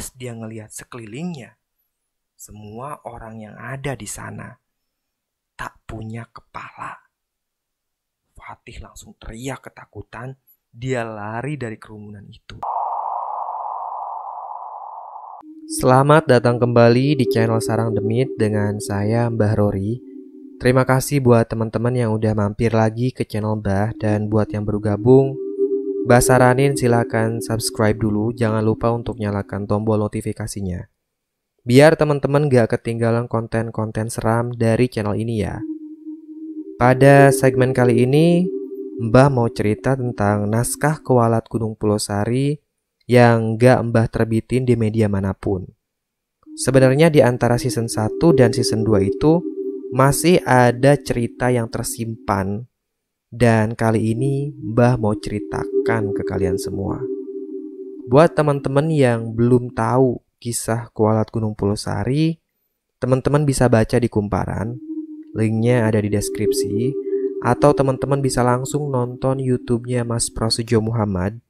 pas dia ngelihat sekelilingnya, semua orang yang ada di sana tak punya kepala. Fatih langsung teriak ketakutan, dia lari dari kerumunan itu. Selamat datang kembali di channel Sarang Demit dengan saya Mbah Rory. Terima kasih buat teman-teman yang udah mampir lagi ke channel Mbah dan buat yang baru gabung, Mbah saranin silahkan subscribe dulu, jangan lupa untuk nyalakan tombol notifikasinya. Biar teman-teman gak ketinggalan konten-konten seram dari channel ini ya. Pada segmen kali ini, Mbah mau cerita tentang naskah kewalat Gunung Pulau Sari yang gak Mbah terbitin di media mana pun. Sebenarnya di antara season 1 dan season 2 itu masih ada cerita yang tersimpan dan kali ini Mbah mau ceritakan ke kalian semua. Buat teman-teman yang belum tahu kisah Kualat Gunung Pulau Sari, teman-teman bisa baca di kumparan. Linknya ada di deskripsi. Atau teman-teman bisa langsung nonton YouTube-nya Mas Prasetyo Muhammad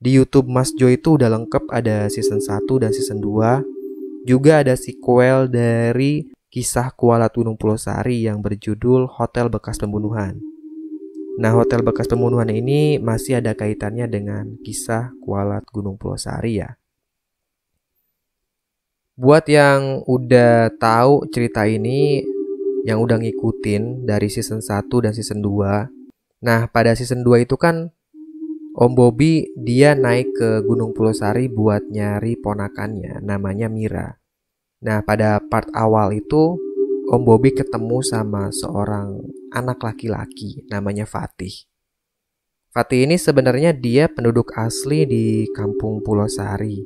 di YouTube Mas Jo itu udah lengkap ada season 1 dan season 2. Juga ada sequel dari kisah Kuala Gunung Pulau Sari yang berjudul Hotel Bekas Pembunuhan. Nah, hotel bekas pembunuhan ini masih ada kaitannya dengan kisah Kualat Gunung Pulau Sari ya. Buat yang udah tahu cerita ini, yang udah ngikutin dari season 1 dan season 2. Nah, pada season 2 itu kan Om Bobby dia naik ke Gunung Pulau Sari buat nyari ponakannya namanya Mira. Nah pada part awal itu Om Bobby ketemu sama seorang anak laki-laki namanya Fatih. Fatih ini sebenarnya dia penduduk asli di kampung Pulau Sari.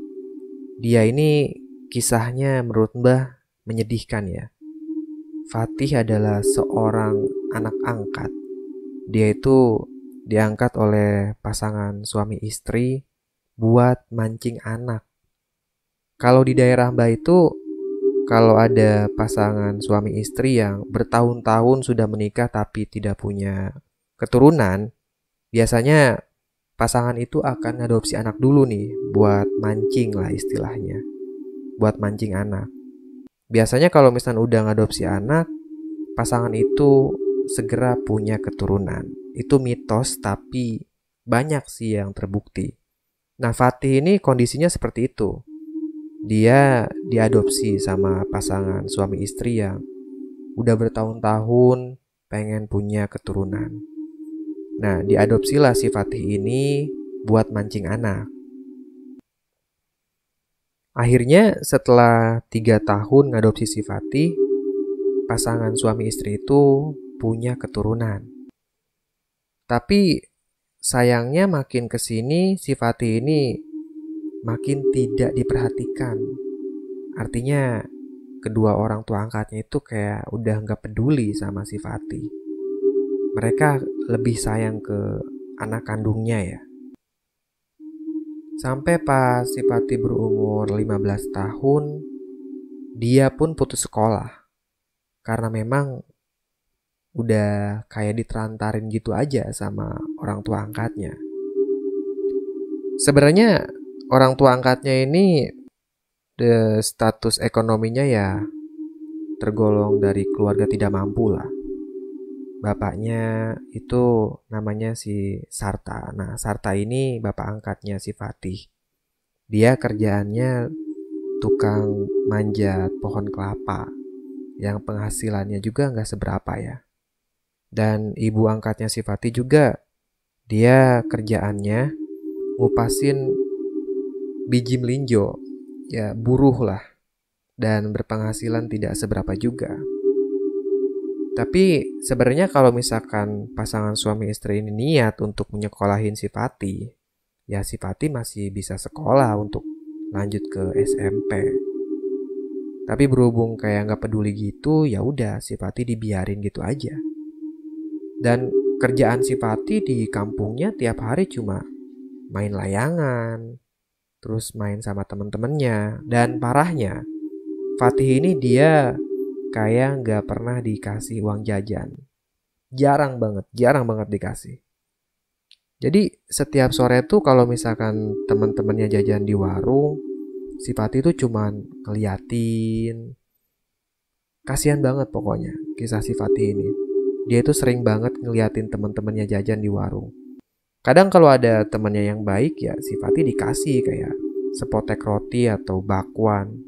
Dia ini kisahnya menurut Mbah menyedihkan ya. Fatih adalah seorang anak angkat. Dia itu diangkat oleh pasangan suami istri buat mancing anak. Kalau di daerah Mbak itu, kalau ada pasangan suami istri yang bertahun-tahun sudah menikah tapi tidak punya keturunan, biasanya pasangan itu akan adopsi anak dulu nih buat mancing lah istilahnya. Buat mancing anak. Biasanya kalau misalnya udah ngadopsi anak, pasangan itu segera punya keturunan itu mitos tapi banyak sih yang terbukti. Nah Fatih ini kondisinya seperti itu. Dia diadopsi sama pasangan suami istri yang udah bertahun-tahun pengen punya keturunan. Nah diadopsilah si Fatih ini buat mancing anak. Akhirnya setelah tiga tahun ngadopsi si Fatih, pasangan suami istri itu punya keturunan. Tapi sayangnya makin ke sini si Fatih ini makin tidak diperhatikan. Artinya kedua orang tua angkatnya itu kayak udah nggak peduli sama si Fatih. Mereka lebih sayang ke anak kandungnya ya. Sampai pas si Fatih berumur 15 tahun, dia pun putus sekolah. Karena memang udah kayak diterantarin gitu aja sama orang tua angkatnya. Sebenarnya orang tua angkatnya ini the status ekonominya ya tergolong dari keluarga tidak mampu lah. Bapaknya itu namanya si Sarta. Nah, Sarta ini bapak angkatnya si Fatih. Dia kerjaannya tukang manjat pohon kelapa yang penghasilannya juga nggak seberapa ya. Dan ibu angkatnya si Fatih juga, dia kerjaannya ngupasin biji melinjo, ya buruh lah, dan berpenghasilan tidak seberapa juga. Tapi sebenarnya kalau misalkan pasangan suami istri ini niat untuk menyekolahin si Fatih, ya si Fatih masih bisa sekolah untuk lanjut ke SMP. Tapi berhubung kayak nggak peduli gitu, ya udah si Fatih dibiarin gitu aja. Dan kerjaan si Fatih di kampungnya tiap hari cuma main layangan, terus main sama temen-temennya. Dan parahnya, Fatih ini dia kayak nggak pernah dikasih uang jajan. Jarang banget, jarang banget dikasih. Jadi setiap sore tuh kalau misalkan temen-temennya jajan di warung, si Fatih itu cuman ngeliatin. Kasihan banget pokoknya kisah si Fatih ini. Dia itu sering banget ngeliatin teman-temannya jajan di warung. Kadang kalau ada temannya yang baik ya si Fatih dikasih kayak sepotek roti atau bakwan.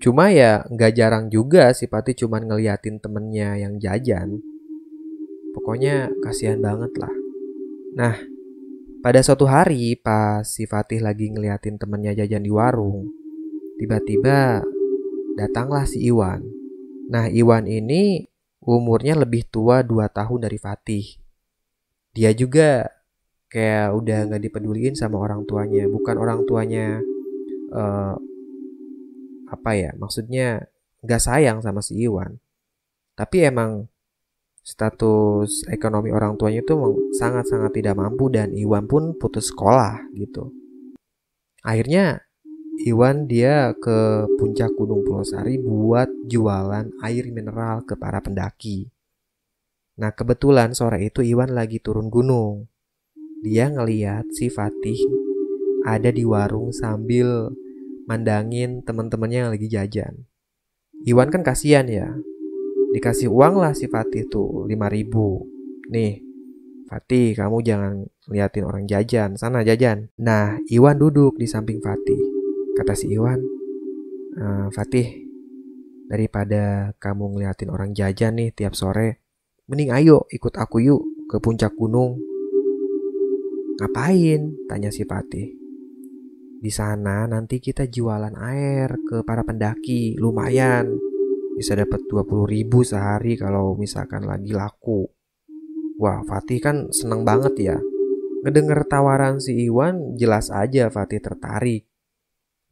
Cuma ya nggak jarang juga si Fatih cuman ngeliatin temennya yang jajan. Pokoknya kasihan banget lah. Nah, pada suatu hari pas si Fatih lagi ngeliatin temennya jajan di warung, tiba-tiba datanglah si Iwan. Nah, Iwan ini umurnya lebih tua 2 tahun dari Fatih. Dia juga kayak udah nggak dipeduliin sama orang tuanya, bukan orang tuanya uh, apa ya maksudnya nggak sayang sama si Iwan tapi emang status ekonomi orang tuanya itu sangat-sangat tidak mampu dan Iwan pun putus sekolah gitu akhirnya Iwan dia ke puncak Gunung Pulau Sari buat jualan air mineral ke para pendaki. Nah kebetulan sore itu Iwan lagi turun gunung. Dia ngeliat si Fatih ada di warung sambil mandangin teman-temannya yang lagi jajan. Iwan kan kasihan ya. Dikasih uang lah si Fatih tuh 5000. Nih, Fatih kamu jangan liatin orang jajan, sana jajan. Nah, Iwan duduk di samping Fatih. Kata si Iwan, e, Fatih, daripada kamu ngeliatin orang jajan nih tiap sore, mending ayo ikut aku yuk ke puncak gunung. Ngapain? Tanya si Fatih. Di sana nanti kita jualan air ke para pendaki, lumayan. Bisa dapat 20 ribu sehari kalau misalkan lagi laku. Wah, Fatih kan seneng banget ya. Ngedenger tawaran si Iwan, jelas aja Fatih tertarik.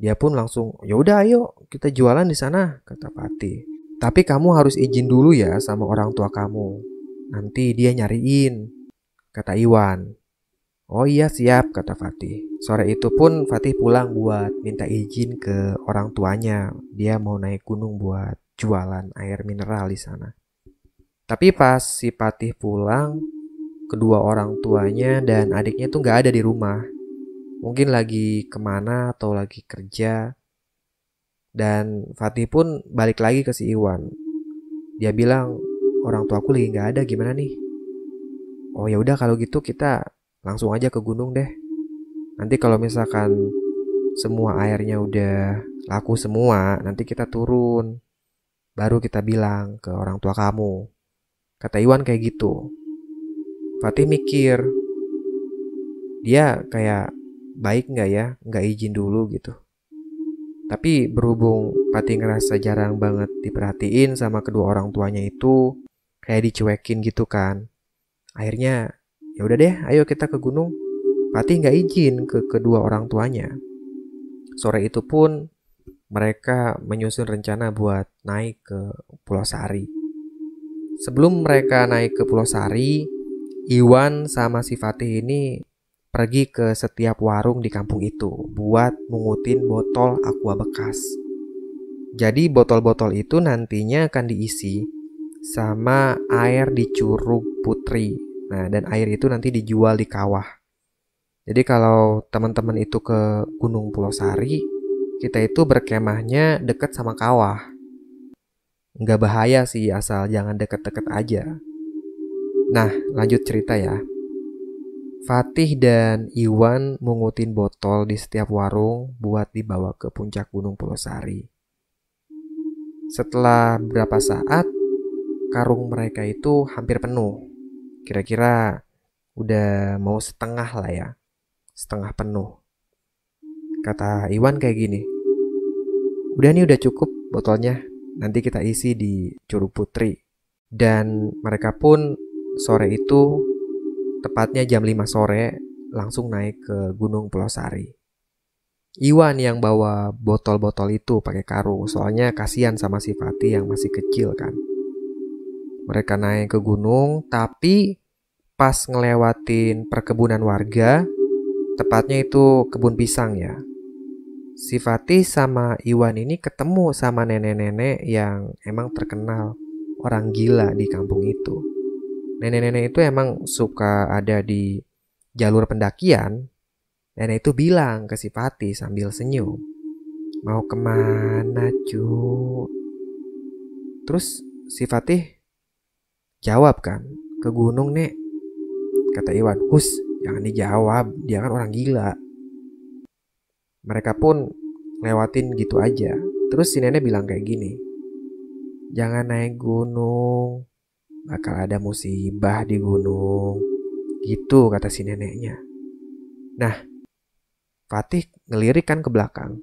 Dia pun langsung, ya udah ayo kita jualan di sana, kata Fatih. Tapi kamu harus izin dulu ya sama orang tua kamu. Nanti dia nyariin, kata Iwan. Oh iya siap, kata Fatih. Sore itu pun Fatih pulang buat minta izin ke orang tuanya. Dia mau naik gunung buat jualan air mineral di sana. Tapi pas si Fatih pulang, kedua orang tuanya dan adiknya tuh gak ada di rumah. Mungkin lagi ke mana atau lagi kerja. Dan Fatih pun balik lagi ke si Iwan. Dia bilang, orang tuaku lagi gak ada, gimana nih? Oh ya udah kalau gitu kita langsung aja ke gunung deh. Nanti kalau misalkan semua airnya udah laku semua, nanti kita turun. Baru kita bilang ke orang tua kamu. Kata Iwan kayak gitu. Fatih mikir, dia kayak baik nggak ya, nggak izin dulu gitu. Tapi berhubung Fatih ngerasa jarang banget diperhatiin sama kedua orang tuanya itu, kayak dicuekin gitu kan. Akhirnya Ya udah deh, ayo kita ke gunung. Fatih nggak izin ke kedua orang tuanya. Sore itu pun mereka menyusun rencana buat naik ke Pulau Sari. Sebelum mereka naik ke Pulau Sari, Iwan sama si Fatih ini pergi ke setiap warung di kampung itu buat mengutin botol aqua bekas. Jadi botol-botol itu nantinya akan diisi sama air di Curug Putri Nah, dan air itu nanti dijual di kawah. Jadi kalau teman-teman itu ke Gunung Pulau Sari, kita itu berkemahnya deket sama kawah. Nggak bahaya sih asal jangan deket-deket aja. Nah, lanjut cerita ya. Fatih dan Iwan mengutin botol di setiap warung buat dibawa ke puncak Gunung Pulau Sari. Setelah beberapa saat, karung mereka itu hampir penuh. Kira-kira udah mau setengah lah ya. Setengah penuh. Kata Iwan kayak gini. Udah nih udah cukup botolnya. Nanti kita isi di Curug Putri. Dan mereka pun sore itu tepatnya jam 5 sore langsung naik ke Gunung Pulau Sari. Iwan yang bawa botol-botol itu pakai karung, soalnya kasihan sama si Fatih yang masih kecil kan. Mereka naik ke gunung, tapi pas ngelewatin perkebunan warga, tepatnya itu kebun pisang ya. Si Fatih sama Iwan ini ketemu sama nenek-nenek yang emang terkenal orang gila di kampung itu. Nenek-nenek itu emang suka ada di jalur pendakian. Nenek itu bilang ke si Fatih sambil senyum. Mau ke mana cu? Terus si Fatih jawab kan, ke gunung nek. Kata Iwan, hus jangan dijawab, dia kan orang gila. Mereka pun lewatin gitu aja. Terus si nenek bilang kayak gini, jangan naik gunung, bakal ada musibah di gunung. Gitu kata si neneknya. Nah, Fatih ngelirik kan ke belakang.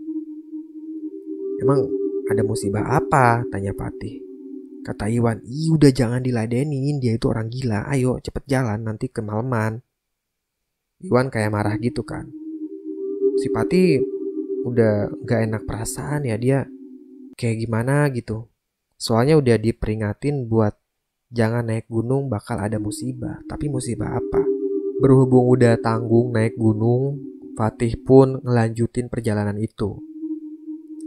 Emang ada musibah apa? Tanya Fatih. Kata Iwan, ih udah jangan diladenin, dia itu orang gila. Ayo cepet jalan, nanti kemalaman. Iwan kayak marah gitu kan. Si Fatih udah gak enak perasaan ya dia kayak gimana gitu. Soalnya udah diperingatin buat jangan naik gunung bakal ada musibah. Tapi musibah apa? Berhubung udah tanggung naik gunung, Fatih pun ngelanjutin perjalanan itu.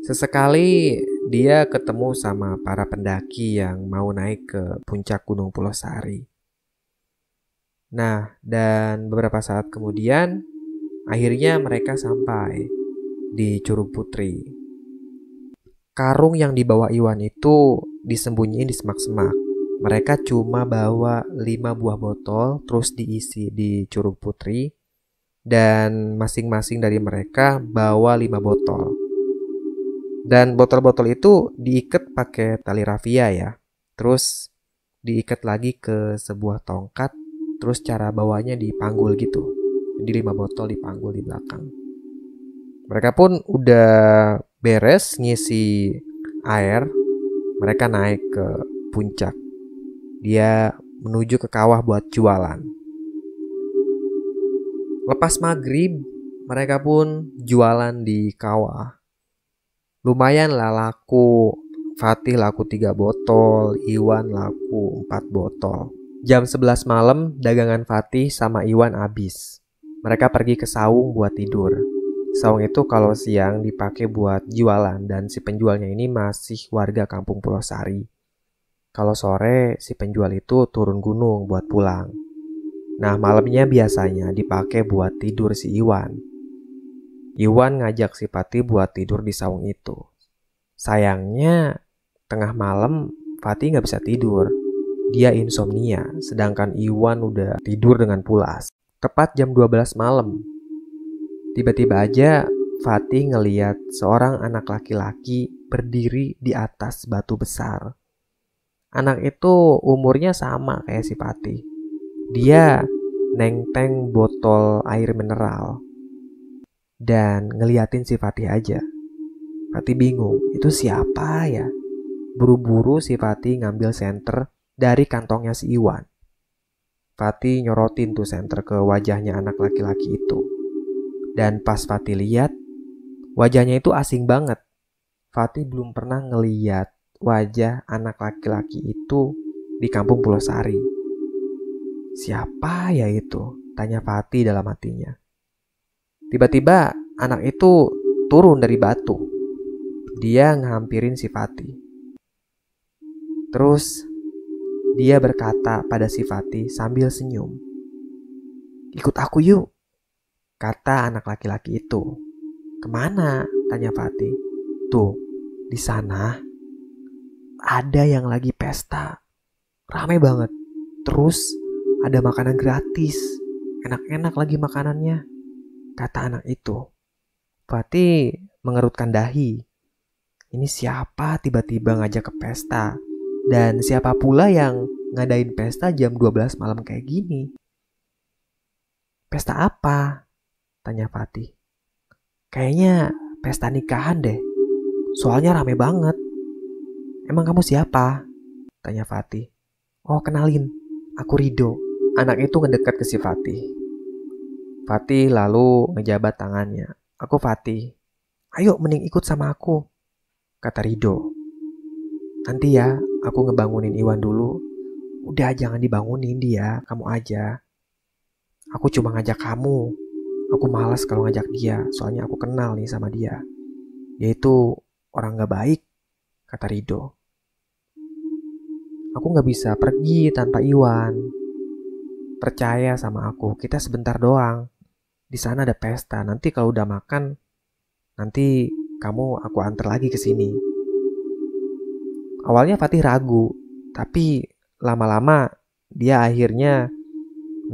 Sesekali dia ketemu sama para pendaki yang mau naik ke puncak Gunung Pulau Sari. Nah, dan beberapa saat kemudian, akhirnya mereka sampai di Curug Putri. Karung yang dibawa Iwan itu disembunyiin di semak-semak. Mereka cuma bawa 5 buah botol terus diisi di Curug Putri dan masing-masing dari mereka bawa 5 botol. Dan botol-botol itu diikat pakai tali rafia ya. Terus diikat lagi ke sebuah tongkat. Terus cara bawanya dipanggul gitu. Jadi lima botol dipanggul di belakang. Mereka pun udah beres ngisi air. Mereka naik ke puncak. Dia menuju ke kawah buat jualan. Lepas maghrib, mereka pun jualan di kawah lumayan lah laku Fatih laku 3 botol, Iwan laku 4 botol. Jam 11 malam, dagangan Fatih sama Iwan habis. Mereka pergi ke saung buat tidur. Saung itu kalau siang dipakai buat jualan dan si penjualnya ini masih warga kampung Pulau Sari. Kalau sore, si penjual itu turun gunung buat pulang. Nah, malamnya biasanya dipakai buat tidur si Iwan. Iwan ngajak si Pati buat tidur di saung itu. Sayangnya, tengah malam Fatih nggak bisa tidur. Dia insomnia, sedangkan Iwan udah tidur dengan pulas. Tepat jam 12 malam. Tiba-tiba aja Fatih ngeliat seorang anak laki-laki berdiri di atas batu besar. Anak itu umurnya sama kayak si Fatih. Dia nengteng botol air mineral dan ngeliatin si Fatih aja. Fatih bingung, itu siapa ya? Buru-buru si Fatih ngambil senter dari kantongnya si Iwan. Fatih nyorotin tuh senter ke wajahnya anak laki-laki itu. Dan pas Fatih lihat, wajahnya itu asing banget. Fatih belum pernah ngeliat wajah anak laki-laki itu di kampung Pulau Sari. Siapa ya itu? Tanya Fatih dalam hatinya. Tiba-tiba anak itu turun dari batu. Dia ngampirin si Fatih. Terus dia berkata pada si Fatih sambil senyum. Ikut aku yuk, kata anak laki-laki itu. Ke mana? Tanya Fatih. Tuh, di sana ada yang lagi pesta. Rame banget. Terus ada makanan gratis. Enak-enak lagi makanannya kata anak itu. Fatih mengerutkan dahi. Ini siapa tiba-tiba ngajak ke pesta? Dan siapa pula yang ngadain pesta jam 12 malam kayak gini? Pesta apa? Tanya Fatih. Kayaknya pesta nikahan deh. Soalnya rame banget. Emang kamu siapa? Tanya Fatih. Oh kenalin, aku Rido. Anak itu ngedekat ke si Fatih. Fatih lalu ngejabat tangannya. Aku Fatih. Ayo mending ikut sama aku. Kata Rido. Nanti ya, aku ngebangunin Iwan dulu. Udah jangan dibangunin dia, kamu aja. Aku cuma ngajak kamu. Aku malas kalau ngajak dia, soalnya aku kenal nih sama dia. Dia itu orang gak baik, kata Rido. Aku gak bisa pergi tanpa Iwan. Percaya sama aku, kita sebentar doang di sana ada pesta. Nanti kalau udah makan, nanti kamu aku antar lagi ke sini. Awalnya Fatih ragu, tapi lama-lama dia akhirnya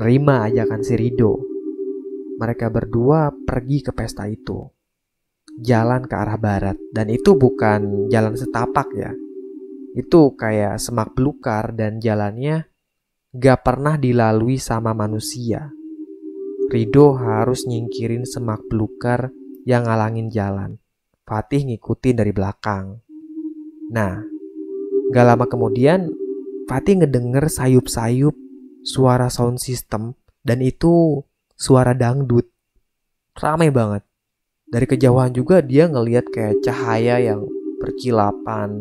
nerima ajakan si Rido. Mereka berdua pergi ke pesta itu. Jalan ke arah barat dan itu bukan jalan setapak ya. Itu kayak semak belukar dan jalannya gak pernah dilalui sama manusia. Rido harus nyingkirin semak belukar yang ngalangin jalan. Fatih ngikutin dari belakang. Nah, gak lama kemudian Fatih ngedenger sayup-sayup suara sound system dan itu suara dangdut. Ramai banget. Dari kejauhan juga dia ngeliat kayak cahaya yang berkilapan.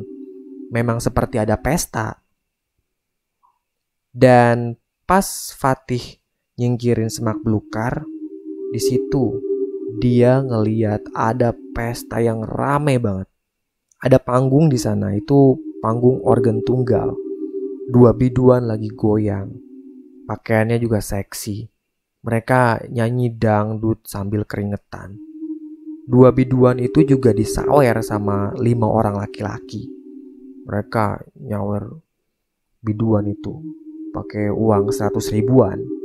Memang seperti ada pesta. Dan pas Fatih nyingkirin semak belukar, di situ dia ngeliat ada pesta yang ramai banget. Ada panggung di sana, itu panggung organ tunggal. Dua biduan lagi goyang. Pakaiannya juga seksi. Mereka nyanyi dangdut sambil keringetan. Dua biduan itu juga disawer sama lima orang laki-laki. Mereka nyawer biduan itu pakai uang seratus ribuan.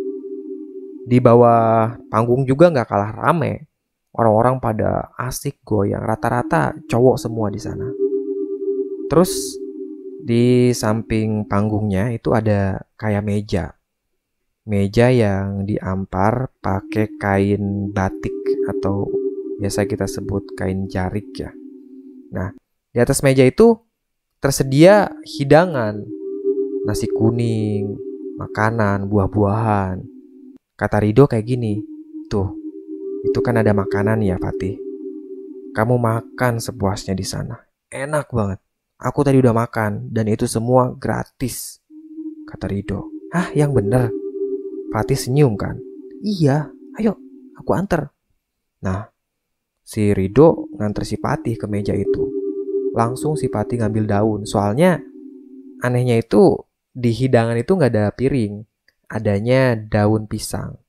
Di bawah panggung juga nggak kalah rame. Orang-orang pada asik goyang, rata-rata cowok semua di sana. Terus di samping panggungnya itu ada kayak meja. Meja yang diampar pakai kain batik atau biasa kita sebut kain jarik ya. Nah, di atas meja itu tersedia hidangan, nasi kuning, makanan, buah-buahan. Kata Rido kayak gini, tuh, itu kan ada makanan ya Fatih. Kamu makan sepuasnya di sana. Enak banget. Aku tadi udah makan dan itu semua gratis. Kata Rido. Hah, yang bener? Fatih senyum kan? Iya, ayo aku anter. Nah, si Rido nganter si Fatih ke meja itu. Langsung si Fatih ngambil daun. Soalnya anehnya itu di hidangan itu nggak ada piring. Adanya daun pisang.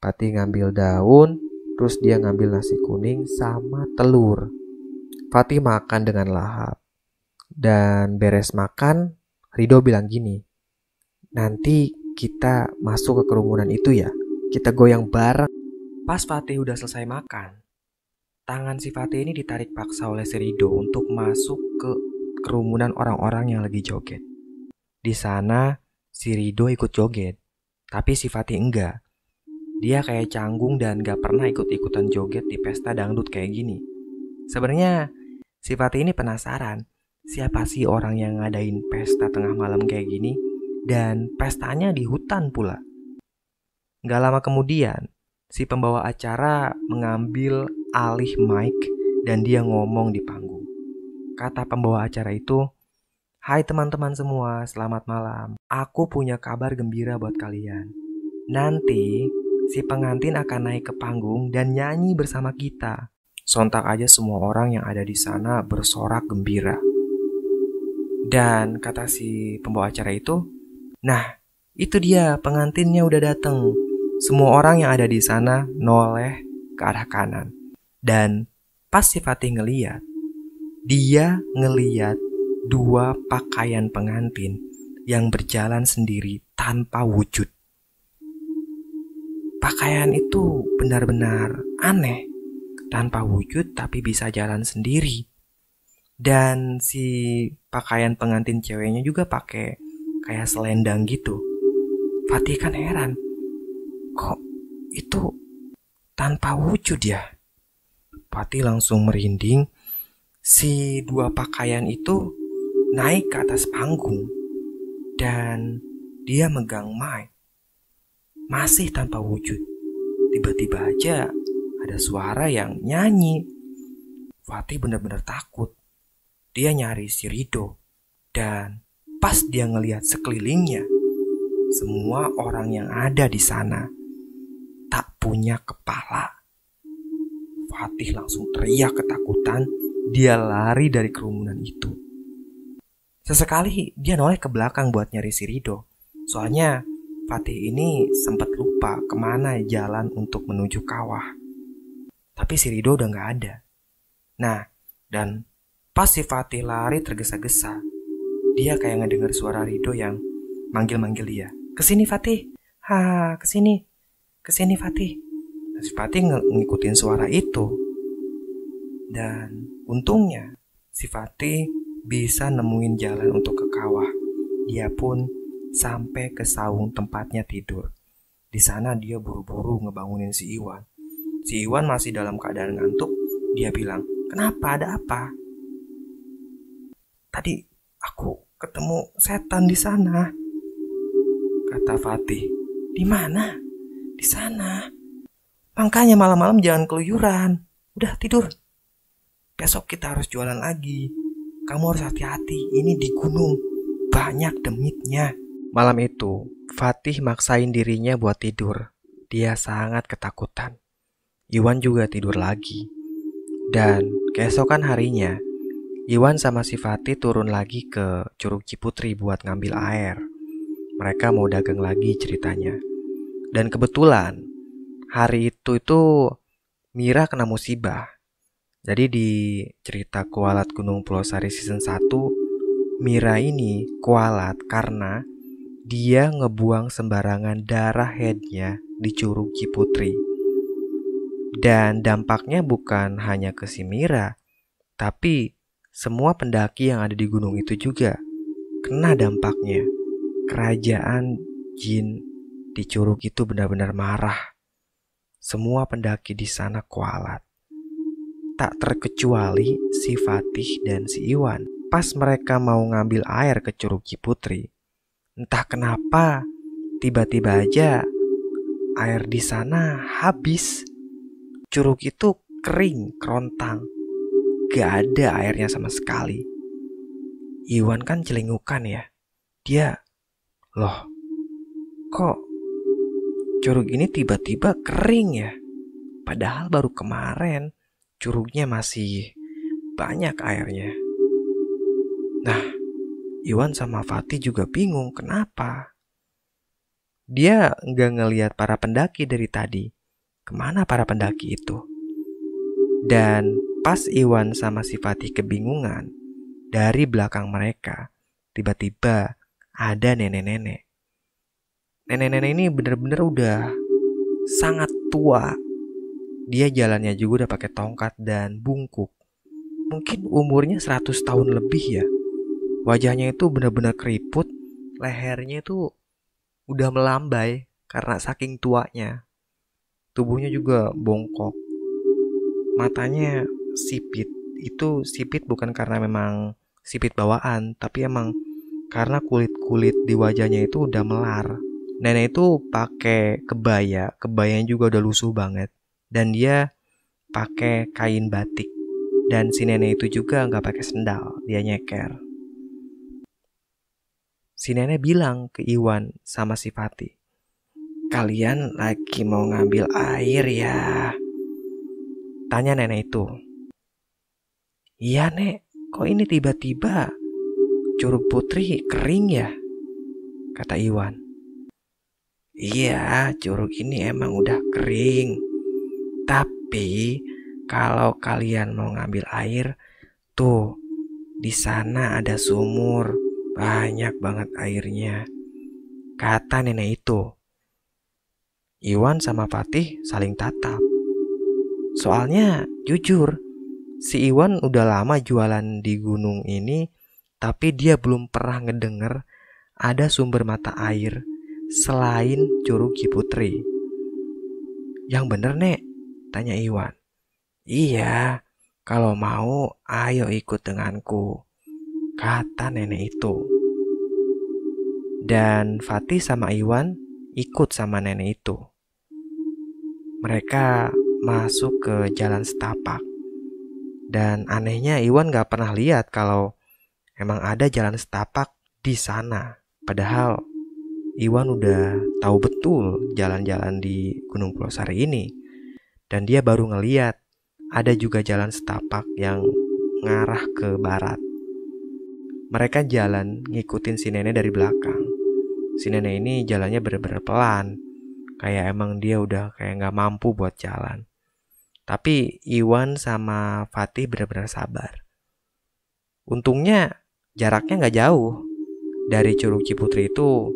Fatih ngambil daun, terus dia ngambil nasi kuning sama telur. Fatih makan dengan lahap. Dan beres makan, Rido bilang gini, nanti kita masuk ke kerumunan itu ya. Kita goyang bareng. Pas Fatih udah selesai makan, tangan si Fatih ini ditarik paksa oleh si Rido untuk masuk ke kerumunan orang-orang yang lagi joget. Di sana, si Rido ikut joget, tapi si Fatih enggak. Dia kayak canggung dan gak pernah ikut-ikutan joget di pesta dangdut kayak gini. Sebenarnya si Fatih ini penasaran siapa sih orang yang ngadain pesta tengah malam kayak gini dan pestanya di hutan pula. Gak lama kemudian, si pembawa acara mengambil alih mic dan dia ngomong di panggung. Kata pembawa acara itu, Hai teman-teman semua, selamat malam. Aku punya kabar gembira buat kalian. Nanti si pengantin akan naik ke panggung dan nyanyi bersama kita. Sontak aja semua orang yang ada di sana bersorak gembira. Dan kata si pembawa acara itu, nah itu dia pengantinnya udah datang. Semua orang yang ada di sana noleh ke arah kanan. Dan pas si Fatih ngeliat, dia ngeliat dua pakaian pengantin yang berjalan sendiri tanpa wujud. Pakaian itu benar-benar aneh, tanpa wujud tapi bisa jalan sendiri. Dan si pakaian pengantin ceweknya juga pakai kayak selendang gitu. Fatih kan heran. Kok itu tanpa wujud ya? Fatih langsung merinding. Si dua pakaian itu naik ke atas panggung. Dan dia megang mic. Masih tanpa wujud. Tiba-tiba aja ada suara yang nyanyi. Fatih benar-benar takut dia nyari si Rido. Dan pas dia ngelihat sekelilingnya, semua orang yang ada di sana tak punya kepala. Fatih langsung teriak ketakutan, dia lari dari kerumunan itu. Sesekali dia noleh ke belakang buat nyari si Rido. Soalnya Fatih ini sempat lupa ke mana jalan untuk menuju kawah. Tapi si Rido udah gak ada. Nah, dan pas si Fatih lari tergesa-gesa, dia kayak ngedenger suara Rido yang manggil-manggil dia. Ke sini Fatih, ha ke sini, ke sini Fatih. Dan si Fatih ng ngikutin suara itu. Dan untungnya si Fatih bisa nemuin jalan untuk ke kawah. Dia pun sampai ke saung tempatnya tidur. Di sana dia buru-buru ngebangunin si Iwan. Si Iwan masih dalam keadaan ngantuk. Dia bilang, Kenapa? Ada apa? Tadi aku ketemu setan di sana. Kata Fatih. Di mana? Di sana. Makanya malam-malam jangan keluyuran. Udah tidur. Besok kita harus jualan lagi. Kamu harus hati-hati. Ini di gunung. Banyak demitnya. Malam itu, Fatih maksain dirinya buat tidur. Dia sangat ketakutan. Iwan juga tidur lagi. Dan keesokan harinya, Iwan sama si Fatih turun lagi ke Curug Ciputri buat ngambil air. Mereka mau dagang lagi ceritanya. Dan kebetulan hari itu itu Mira kena musibah. Jadi di cerita Kualat Gunung Pulau Sari season 1, Mira ini kualat karena dia ngebuang sembarangan darah headnya di Curug Ciputri. Dan dampaknya bukan hanya ke si Mira, tapi semua pendaki yang ada di gunung itu juga kena dampaknya. Kerajaan jin di Curug itu benar-benar marah. Semua pendaki di sana kualat. Tak terkecuali si Fatih dan si Iwan. Pas mereka mau ngambil air ke Curug Ciputri, entah kenapa tiba-tiba aja air di sana habis curug itu kering, kerontang. Gak ada airnya sama sekali. Iwan kan celingukan ya. Dia, loh, kok curug ini tiba-tiba kering ya? Padahal baru kemarin curugnya masih banyak airnya. Nah, Iwan sama Fatih juga bingung kenapa. Dia nggak ngelihat para pendaki dari tadi ke mana para pendaki itu. Dan pas Iwan sama si Fatih kebingungan, dari belakang mereka tiba-tiba ada nenek-nenek. Nenek-nenek ini bener-bener udah sangat tua. Dia jalannya juga udah pakai tongkat dan bungkuk. Mungkin umurnya 100 tahun lebih ya. Wajahnya itu benar-benar keriput, lehernya itu udah melambai karena saking tuanya. Tubuhnya juga bongkok. Matanya sipit. Itu sipit bukan karena memang sipit bawaan, tapi emang karena kulit-kulit di wajahnya itu udah melar. Nenek itu pakai kebaya, kebayanya juga udah lusuh banget. Dan dia pakai kain batik. Dan si nenek itu juga nggak pakai sendal, dia nyeker. Si nenek bilang ke Iwan sama si Fatih, Kalian lagi mau ngambil air ya? Tanya nenek itu. Iya nek, kok ini tiba-tiba curug putri kering ya? Kata Iwan. Iya, curug ini emang udah kering. Tapi kalau kalian mau ngambil air, tuh di sana ada sumur, banyak banget airnya. Kata nenek itu. Iwan sama Fatih saling tatap. Soalnya jujur, si Iwan udah lama jualan di gunung ini, tapi dia belum pernah ngedenger ada sumber mata air selain Curug Ciputri. Yang bener, Nek? Tanya Iwan. Iya, kalau mau ayo ikut denganku, kata nenek itu. Dan Fatih sama Iwan ikut sama nenek itu mereka masuk ke jalan setapak. Dan anehnya Iwan gak pernah lihat kalau emang ada jalan setapak di sana. Padahal Iwan udah tahu betul jalan-jalan di Gunung Pulau Sari ini. Dan dia baru ngeliat ada juga jalan setapak yang ngarah ke barat. Mereka jalan ngikutin si nenek dari belakang. Si nenek ini jalannya bener-bener pelan kayak emang dia udah kayak nggak mampu buat jalan. Tapi Iwan sama Fatih benar-benar sabar. Untungnya jaraknya nggak jauh. Dari Curug Ciputri itu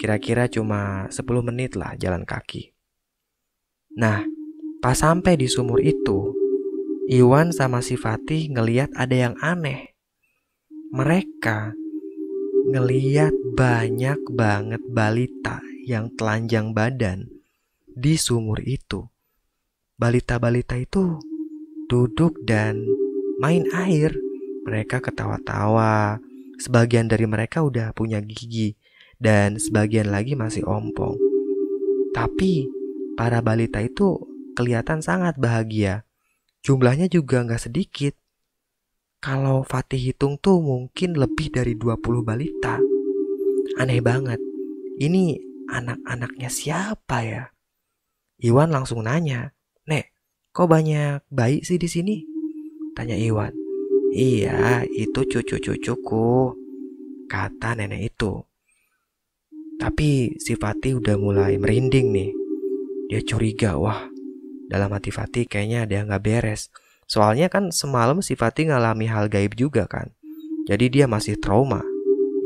kira-kira cuma 10 menit lah jalan kaki. Nah, pas sampai di sumur itu, Iwan sama si Fatih ngeliat ada yang aneh. Mereka ngeliat banyak banget balita yang telanjang badan di sumur itu. Balita-balita itu duduk dan main air. Mereka ketawa-tawa. Sebagian dari mereka udah punya gigi dan sebagian lagi masih ompong. Tapi para balita itu kelihatan sangat bahagia. Jumlahnya juga nggak sedikit. Kalau Fatih hitung tuh mungkin lebih dari 20 balita. Aneh banget. Ini anak-anaknya siapa ya? Iwan langsung nanya, Nek, kok banyak bayi sih di sini? Tanya Iwan. Iya, itu cucu-cucuku, kata nenek itu. Tapi si Fatih udah mulai merinding nih. Dia curiga, wah dalam hati Fatih kayaknya ada yang gak beres. Soalnya kan semalam si Fatih ngalami hal gaib juga kan. Jadi dia masih trauma.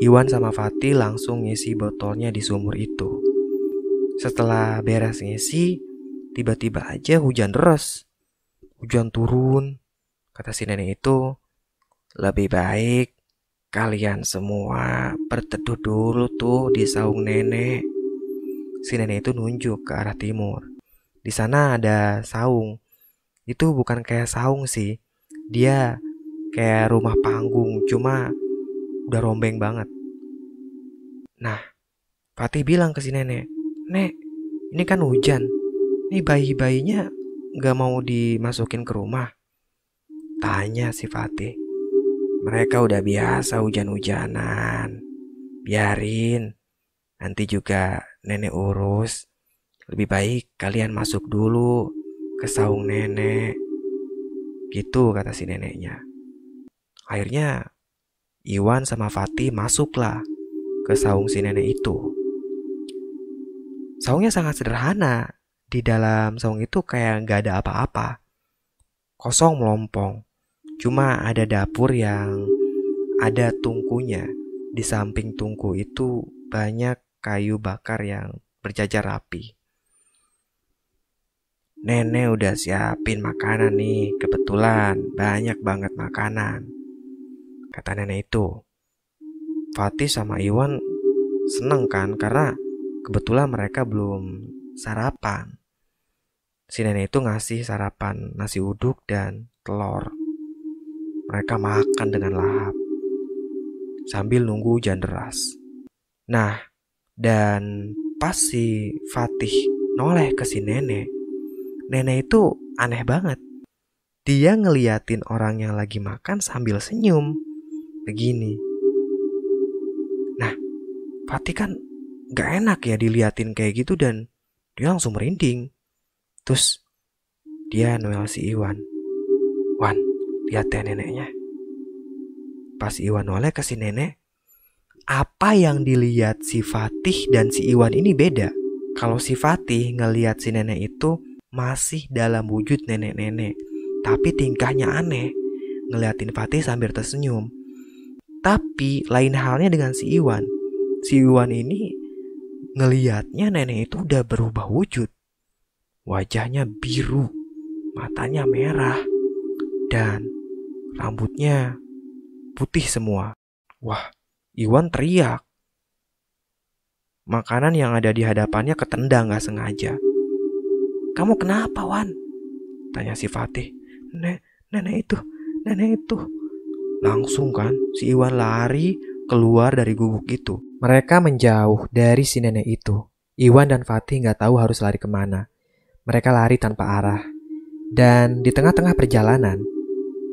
Iwan sama Fatih langsung ngisi botolnya di sumur itu. Setelah beres ngisi, tiba-tiba aja hujan deras. Hujan turun. Kata si nenek itu, lebih baik kalian semua berteduh dulu tuh di saung nenek. Si nenek itu nunjuk ke arah timur. Di sana ada saung. Itu bukan kayak saung sih. Dia kayak rumah panggung, cuma udah rombeng banget. Nah, Fatih bilang ke si nenek, Nek, ini kan hujan. Ini bayi-bayinya gak mau dimasukin ke rumah. Tanya si Fatih. Mereka udah biasa hujan-hujanan. Biarin. Nanti juga nenek urus. Lebih baik kalian masuk dulu ke saung nenek. Gitu kata si neneknya. Akhirnya Iwan sama Fatih masuklah ke saung si nenek itu. Saungnya sangat sederhana. Di dalam saung itu kayak nggak ada apa-apa. Kosong melompong. Cuma ada dapur yang ada tungkunya. Di samping tungku itu banyak kayu bakar yang berjajar rapi. Nenek udah siapin makanan nih, kebetulan banyak banget makanan. Kata nenek itu. Fatih sama Iwan seneng kan karena kebetulan mereka belum sarapan. Si nenek itu ngasih sarapan nasi uduk dan telur. Mereka makan dengan lahap sambil nunggu hujan deras. Nah, dan pas si Fatih noleh ke si nenek, nenek itu aneh banget. Dia ngeliatin orang yang lagi makan sambil senyum. Begini. Nah, Fatih kan gak enak ya diliatin kayak gitu dan dia langsung merinding. Terus dia noel si Iwan. Wan, lihat ya neneknya. Pas Iwan oleh ke si nenek, apa yang dilihat si Fatih dan si Iwan ini beda. Kalau si Fatih ngeliat si nenek itu masih dalam wujud nenek-nenek, tapi tingkahnya aneh. Ngeliatin Fatih sambil tersenyum. Tapi lain halnya dengan si Iwan. Si Iwan ini ngeliatnya nenek itu udah berubah wujud. Wajahnya biru, matanya merah, dan rambutnya putih semua. Wah, Iwan teriak. Makanan yang ada di hadapannya ketendang gak sengaja. Kamu kenapa, Wan? Tanya si Fatih. Nenek, nenek itu, nenek itu. Langsung kan, si Iwan lari keluar dari gubuk itu. Mereka menjauh dari si nenek itu. Iwan dan Fatih gak tahu harus lari ke mana. Mereka lari tanpa arah. Dan di tengah-tengah perjalanan,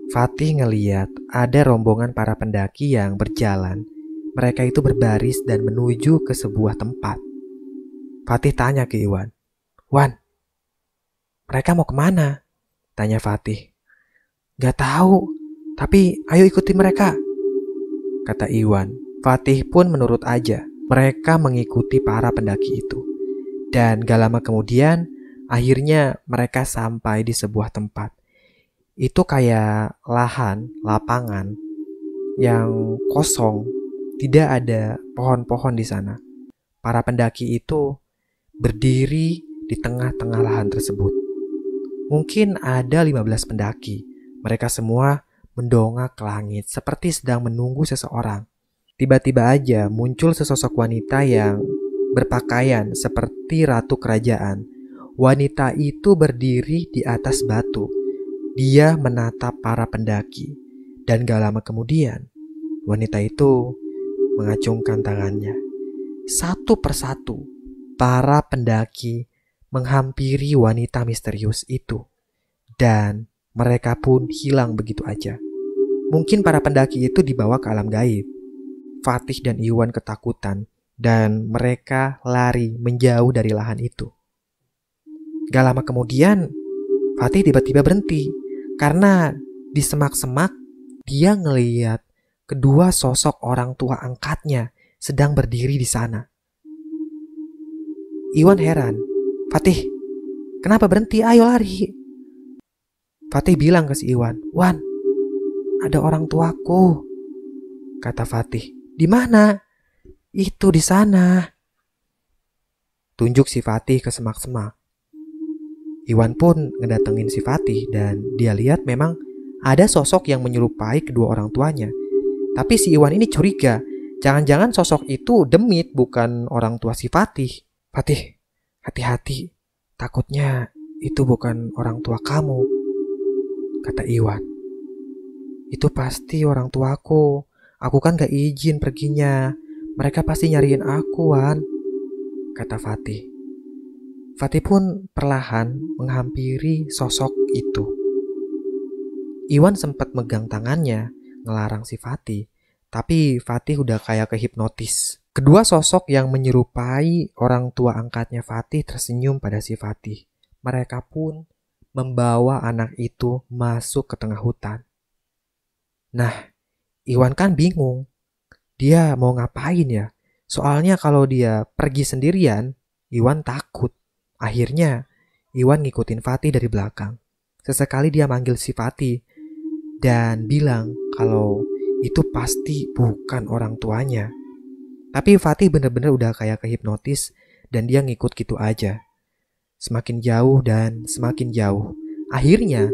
Fatih ngeliat ada rombongan para pendaki yang berjalan. Mereka itu berbaris dan menuju ke sebuah tempat. Fatih tanya ke Iwan. Wan, mereka mau ke mana? Tanya Fatih. Gak tahu, tapi ayo ikuti mereka. Kata Iwan. Fatih pun menurut aja. Mereka mengikuti para pendaki itu. Dan gak lama kemudian, Akhirnya mereka sampai di sebuah tempat. Itu kayak lahan, lapangan yang kosong, tidak ada pohon-pohon di sana. Para pendaki itu berdiri di tengah-tengah lahan tersebut. Mungkin ada 15 pendaki. Mereka semua mendongak ke langit seperti sedang menunggu seseorang. Tiba-tiba aja muncul sesosok wanita yang berpakaian seperti ratu kerajaan Wanita itu berdiri di atas batu. Dia menatap para pendaki, dan gak lama kemudian wanita itu mengacungkan tangannya. Satu persatu, para pendaki menghampiri wanita misterius itu, dan mereka pun hilang begitu aja. Mungkin para pendaki itu dibawa ke alam gaib. Fatih dan Iwan ketakutan, dan mereka lari menjauh dari lahan itu. Gak lama kemudian, Fatih tiba-tiba berhenti karena di semak-semak dia ngeliat kedua sosok orang tua angkatnya sedang berdiri di sana. Iwan heran, Fatih, kenapa berhenti? Ayo lari. Fatih bilang ke si Iwan, Wan, ada orang tuaku. Kata Fatih, di mana? Itu di sana. Tunjuk si Fatih ke semak-semak. Iwan pun ngedatengin si Fatih dan dia lihat memang ada sosok yang menyerupai kedua orang tuanya. Tapi si Iwan ini curiga, jangan-jangan sosok itu demit bukan orang tua si Fatih. Fatih, hati-hati, takutnya itu bukan orang tua kamu, kata Iwan. Itu pasti orang tuaku. Aku kan gak izin perginya. Mereka pasti nyariin aku, Wan, kata Fatih. Fatih pun perlahan menghampiri sosok itu. Iwan sempat megang tangannya, ngelarang si Fatih, tapi Fatih udah kayak kehipnotis. Kedua sosok yang menyerupai orang tua angkatnya Fatih tersenyum pada si Fatih. Mereka pun membawa anak itu masuk ke tengah hutan. Nah, Iwan kan bingung. Dia mau ngapain ya? Soalnya kalau dia pergi sendirian, Iwan takut. Akhirnya, Iwan ngikutin Fatih dari belakang. Sesekali dia manggil si Fatih dan bilang kalau itu pasti bukan orang tuanya. Tapi Fatih bener-bener udah kayak kehipnotis dan dia ngikut gitu aja. Semakin jauh dan semakin jauh. Akhirnya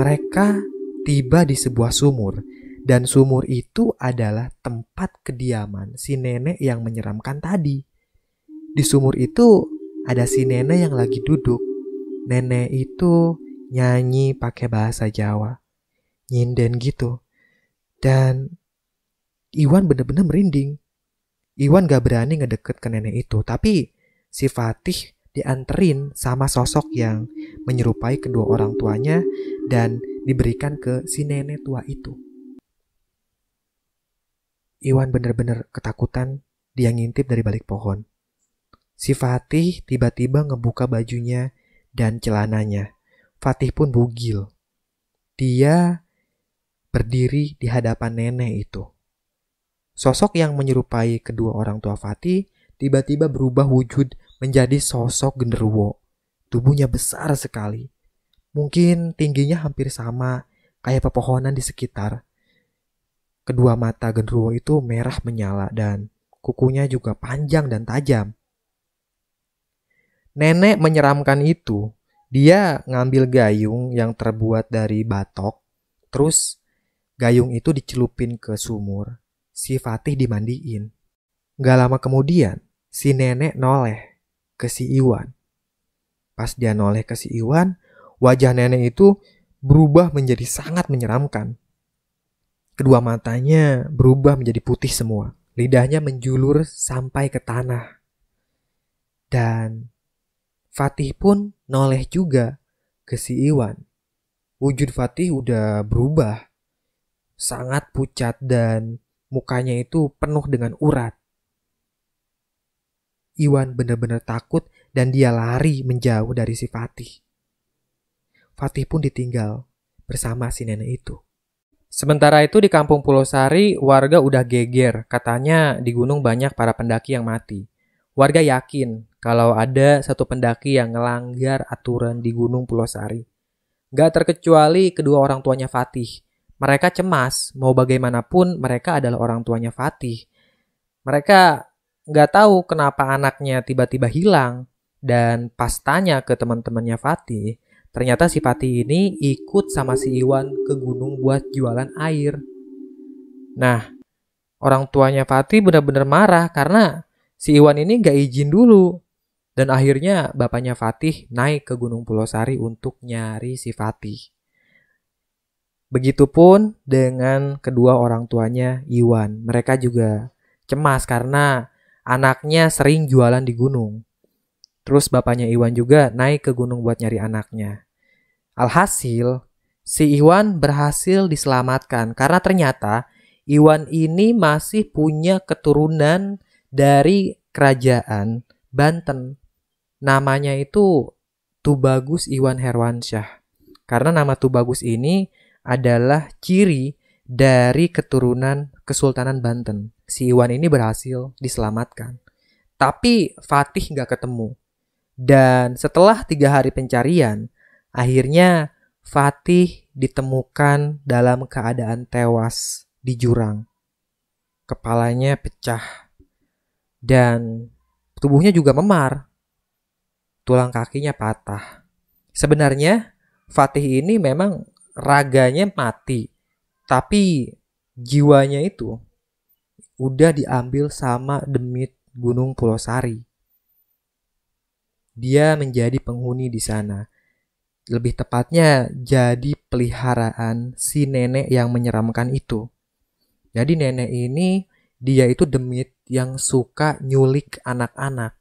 mereka tiba di sebuah sumur dan sumur itu adalah tempat kediaman si nenek yang menyeramkan tadi. Di sumur itu ada si nenek yang lagi duduk. Nenek itu nyanyi pakai bahasa Jawa. Nyinden gitu. Dan Iwan bener-bener merinding. Iwan gak berani ngedeket ke nenek itu. Tapi si Fatih dianterin sama sosok yang menyerupai kedua orang tuanya dan diberikan ke si nenek tua itu. Iwan bener-bener ketakutan dia ngintip dari balik pohon. Si Fatih tiba-tiba ngebuka bajunya dan celananya. Fatih pun bugil. Dia berdiri di hadapan nenek itu. Sosok yang menyerupai kedua orang tua Fatih tiba-tiba berubah wujud menjadi sosok genderuwo. Tubuhnya besar sekali. Mungkin tingginya hampir sama kayak pepohonan di sekitar. Kedua mata genderuwo itu merah menyala dan kukunya juga panjang dan tajam. Nenek menyeramkan itu. Dia ngambil gayung yang terbuat dari batok, terus gayung itu dicelupin ke sumur. Si Fatih dimandiin. Gak lama kemudian, si nenek noleh ke si Iwan. Pas dia noleh ke si Iwan, wajah nenek itu berubah menjadi sangat menyeramkan. Kedua matanya berubah menjadi putih semua. Lidahnya menjulur sampai ke tanah. Dan Fatih pun noleh juga ke si Iwan. Wujud Fatih udah berubah. Sangat pucat dan mukanya itu penuh dengan urat. Iwan benar-benar takut dan dia lari menjauh dari si Fatih. Fatih pun ditinggal bersama si nenek itu. Sementara itu di kampung Pulau Sari, warga udah geger. Katanya di gunung banyak para pendaki yang mati. Warga yakin kalau ada satu pendaki yang melanggar aturan di Gunung Pulau Sari. Gak terkecuali kedua orang tuanya Fatih. Mereka cemas, mau bagaimanapun mereka adalah orang tuanya Fatih. Mereka gak tahu kenapa anaknya tiba-tiba hilang. Dan pas tanya ke teman-temannya Fatih, ternyata si Fatih ini ikut sama si Iwan ke gunung buat jualan air. Nah, orang tuanya Fatih benar-benar marah karena si Iwan ini gak izin dulu. Dan akhirnya bapaknya Fatih naik ke Gunung Pulau Sari untuk nyari si Fatih. Begitupun dengan kedua orang tuanya Iwan. Mereka juga cemas karena anaknya sering jualan di gunung. Terus bapaknya Iwan juga naik ke gunung buat nyari anaknya. Alhasil, si Iwan berhasil diselamatkan karena ternyata Iwan ini masih punya keturunan dari kerajaan Banten. Namanya itu Tubagus Iwan Herwansyah. Karena nama Tubagus ini adalah ciri dari keturunan Kesultanan Banten. Si Iwan ini berhasil diselamatkan. Tapi Fatih nggak ketemu. Dan setelah tiga hari pencarian, akhirnya Fatih ditemukan dalam keadaan tewas di jurang. Kepalanya pecah dan tubuhnya juga memar. Tulang kakinya patah. Sebenarnya Fatih ini memang raganya mati, tapi jiwanya itu udah diambil sama demit Gunung Pulau Sari. Dia menjadi penghuni di sana. Lebih tepatnya jadi peliharaan si nenek yang menyeramkan itu. Jadi nenek ini dia itu demit yang suka nyulik anak-anak.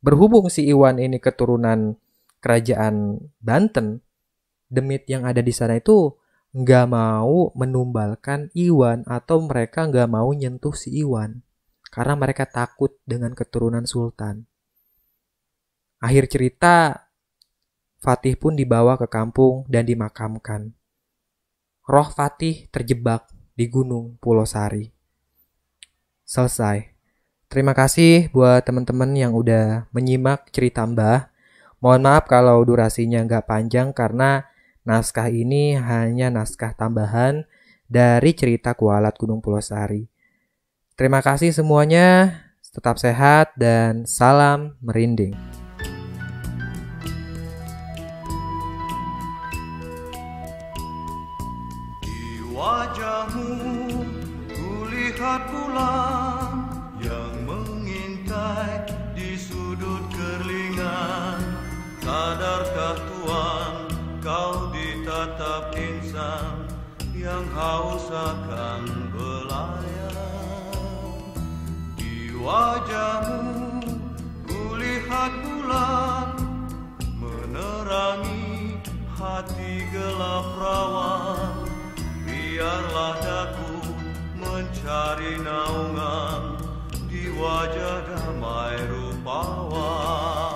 Berhubung si Iwan ini keturunan kerajaan Banten, demit yang ada di sana itu nggak mau menumbalkan Iwan atau mereka nggak mau nyentuh si Iwan karena mereka takut dengan keturunan sultan. Akhir cerita, Fatih pun dibawa ke kampung dan dimakamkan. Roh Fatih terjebak di gunung Pulau Sari. Selesai. Terima kasih buat teman-teman yang udah menyimak cerita Mbah. Mohon maaf kalau durasinya nggak panjang karena naskah ini hanya naskah tambahan dari cerita Kualat Gunung Pulau Sari. Terima kasih semuanya, tetap sehat dan salam merinding. Di wajahmu kulihat yang haus akan belayar. Di wajahmu kulihat bulan menerangi hati gelap rawan. Biarlah aku mencari naungan di wajah damai rupawan.